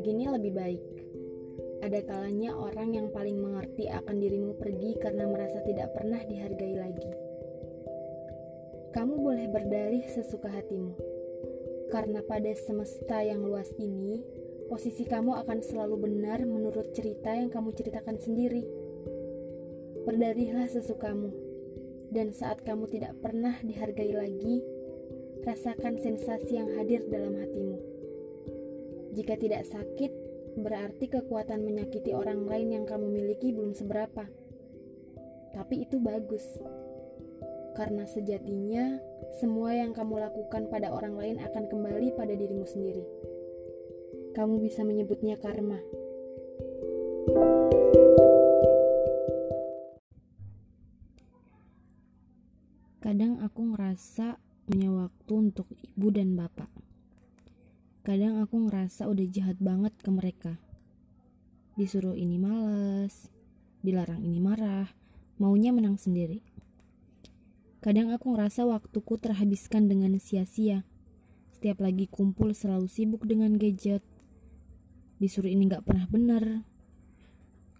Begini lebih baik. Ada kalanya orang yang paling mengerti akan dirimu pergi karena merasa tidak pernah dihargai lagi. Kamu boleh berdalih sesuka hatimu, karena pada semesta yang luas ini, posisi kamu akan selalu benar menurut cerita yang kamu ceritakan sendiri. Berdalihlah sesukamu, dan saat kamu tidak pernah dihargai lagi, rasakan sensasi yang hadir dalam hatimu. Jika tidak sakit, berarti kekuatan menyakiti orang lain yang kamu miliki belum seberapa. Tapi itu bagus. Karena sejatinya, semua yang kamu lakukan pada orang lain akan kembali pada dirimu sendiri. Kamu bisa menyebutnya karma. Kadang aku ngerasa punya waktu untuk ibu dan bapak. Kadang aku ngerasa udah jahat banget ke mereka. Disuruh ini males, dilarang ini marah, maunya menang sendiri. Kadang aku ngerasa waktuku terhabiskan dengan sia-sia. Setiap lagi kumpul selalu sibuk dengan gadget. Disuruh ini gak pernah benar.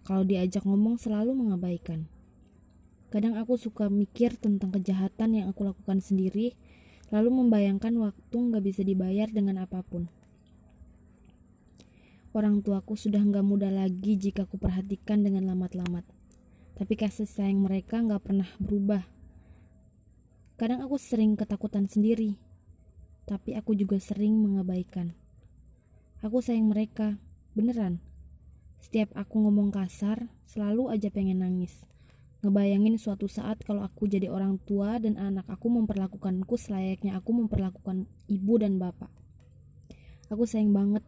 Kalau diajak ngomong selalu mengabaikan. Kadang aku suka mikir tentang kejahatan yang aku lakukan sendiri lalu membayangkan waktu nggak bisa dibayar dengan apa pun. Orang tuaku sudah nggak muda lagi jika aku perhatikan dengan lamat-lamat. Tapi kasih sayang mereka nggak pernah berubah. Kadang aku sering ketakutan sendiri, tapi aku juga sering mengabaikan. Aku sayang mereka, beneran. Setiap aku ngomong kasar, selalu aja pengen nangis. Ngebayangin suatu saat kalau aku jadi orang tua dan anak aku memperlakukanku selayaknya aku memperlakukan ibu dan bapak. Aku sayang banget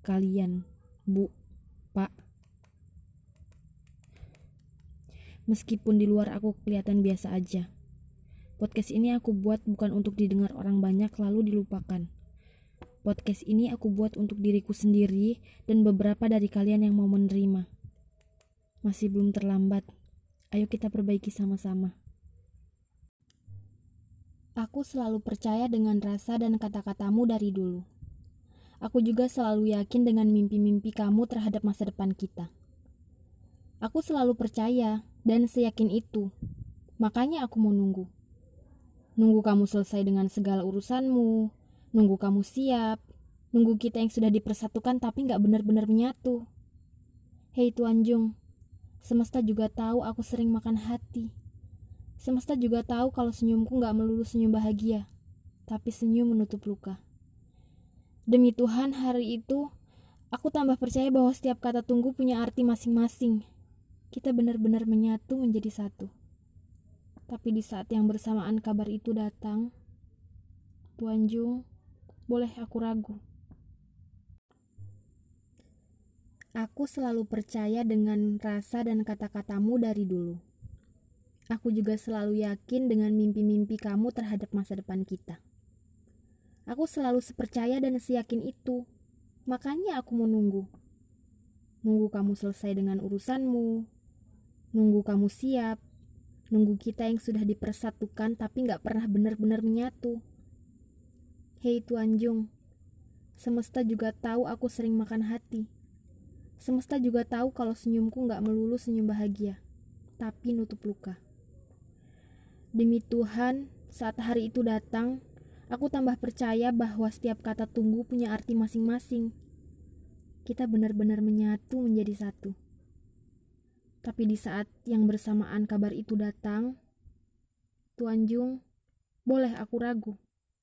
kalian, bu, pak. Meskipun di luar aku kelihatan biasa aja. Podcast ini aku buat bukan untuk didengar orang banyak lalu dilupakan. Podcast ini aku buat untuk diriku sendiri dan beberapa dari kalian yang mau menerima. Masih belum terlambat. Ayo kita perbaiki sama-sama. Aku selalu percaya dengan rasa dan kata-katamu dari dulu. Aku juga selalu yakin dengan mimpi-mimpi kamu terhadap masa depan kita. Aku selalu percaya dan seyakin itu. Makanya aku mau nunggu. Nunggu kamu selesai dengan segala urusanmu, nunggu kamu siap, nunggu kita yang sudah dipersatukan tapi nggak benar-benar menyatu. Hei Tuan Jung, Semesta juga tahu aku sering makan hati. Semesta juga tahu kalau senyumku gak melulu senyum bahagia, tapi senyum menutup luka. Demi Tuhan, hari itu aku tambah percaya bahwa setiap kata tunggu punya arti masing-masing. Kita benar-benar menyatu menjadi satu. Tapi di saat yang bersamaan kabar itu datang, Tuan Jung, boleh aku ragu. Aku selalu percaya dengan rasa dan kata-katamu dari dulu. Aku juga selalu yakin dengan mimpi-mimpi kamu terhadap masa depan kita. Aku selalu sepercaya dan seyakin itu. Makanya aku mau nunggu. Kamu selesai dengan urusanmu. Nunggu kamu siap. Nunggu kita yang sudah dipersatukan tapi gak pernah benar-benar menyatu. Hei Tuan Jung, semesta juga tahu aku sering makan hati. Semesta juga tahu kalau senyumku gak melulu senyum bahagia, tapi nutup luka. Demi Tuhan, saat hari itu datang, aku tambah percaya bahwa setiap kata tunggu punya arti masing-masing. Kita benar-benar menyatu menjadi satu. Tapi di saat yang bersamaan kabar itu datang, Tuan Jung, boleh aku ragu.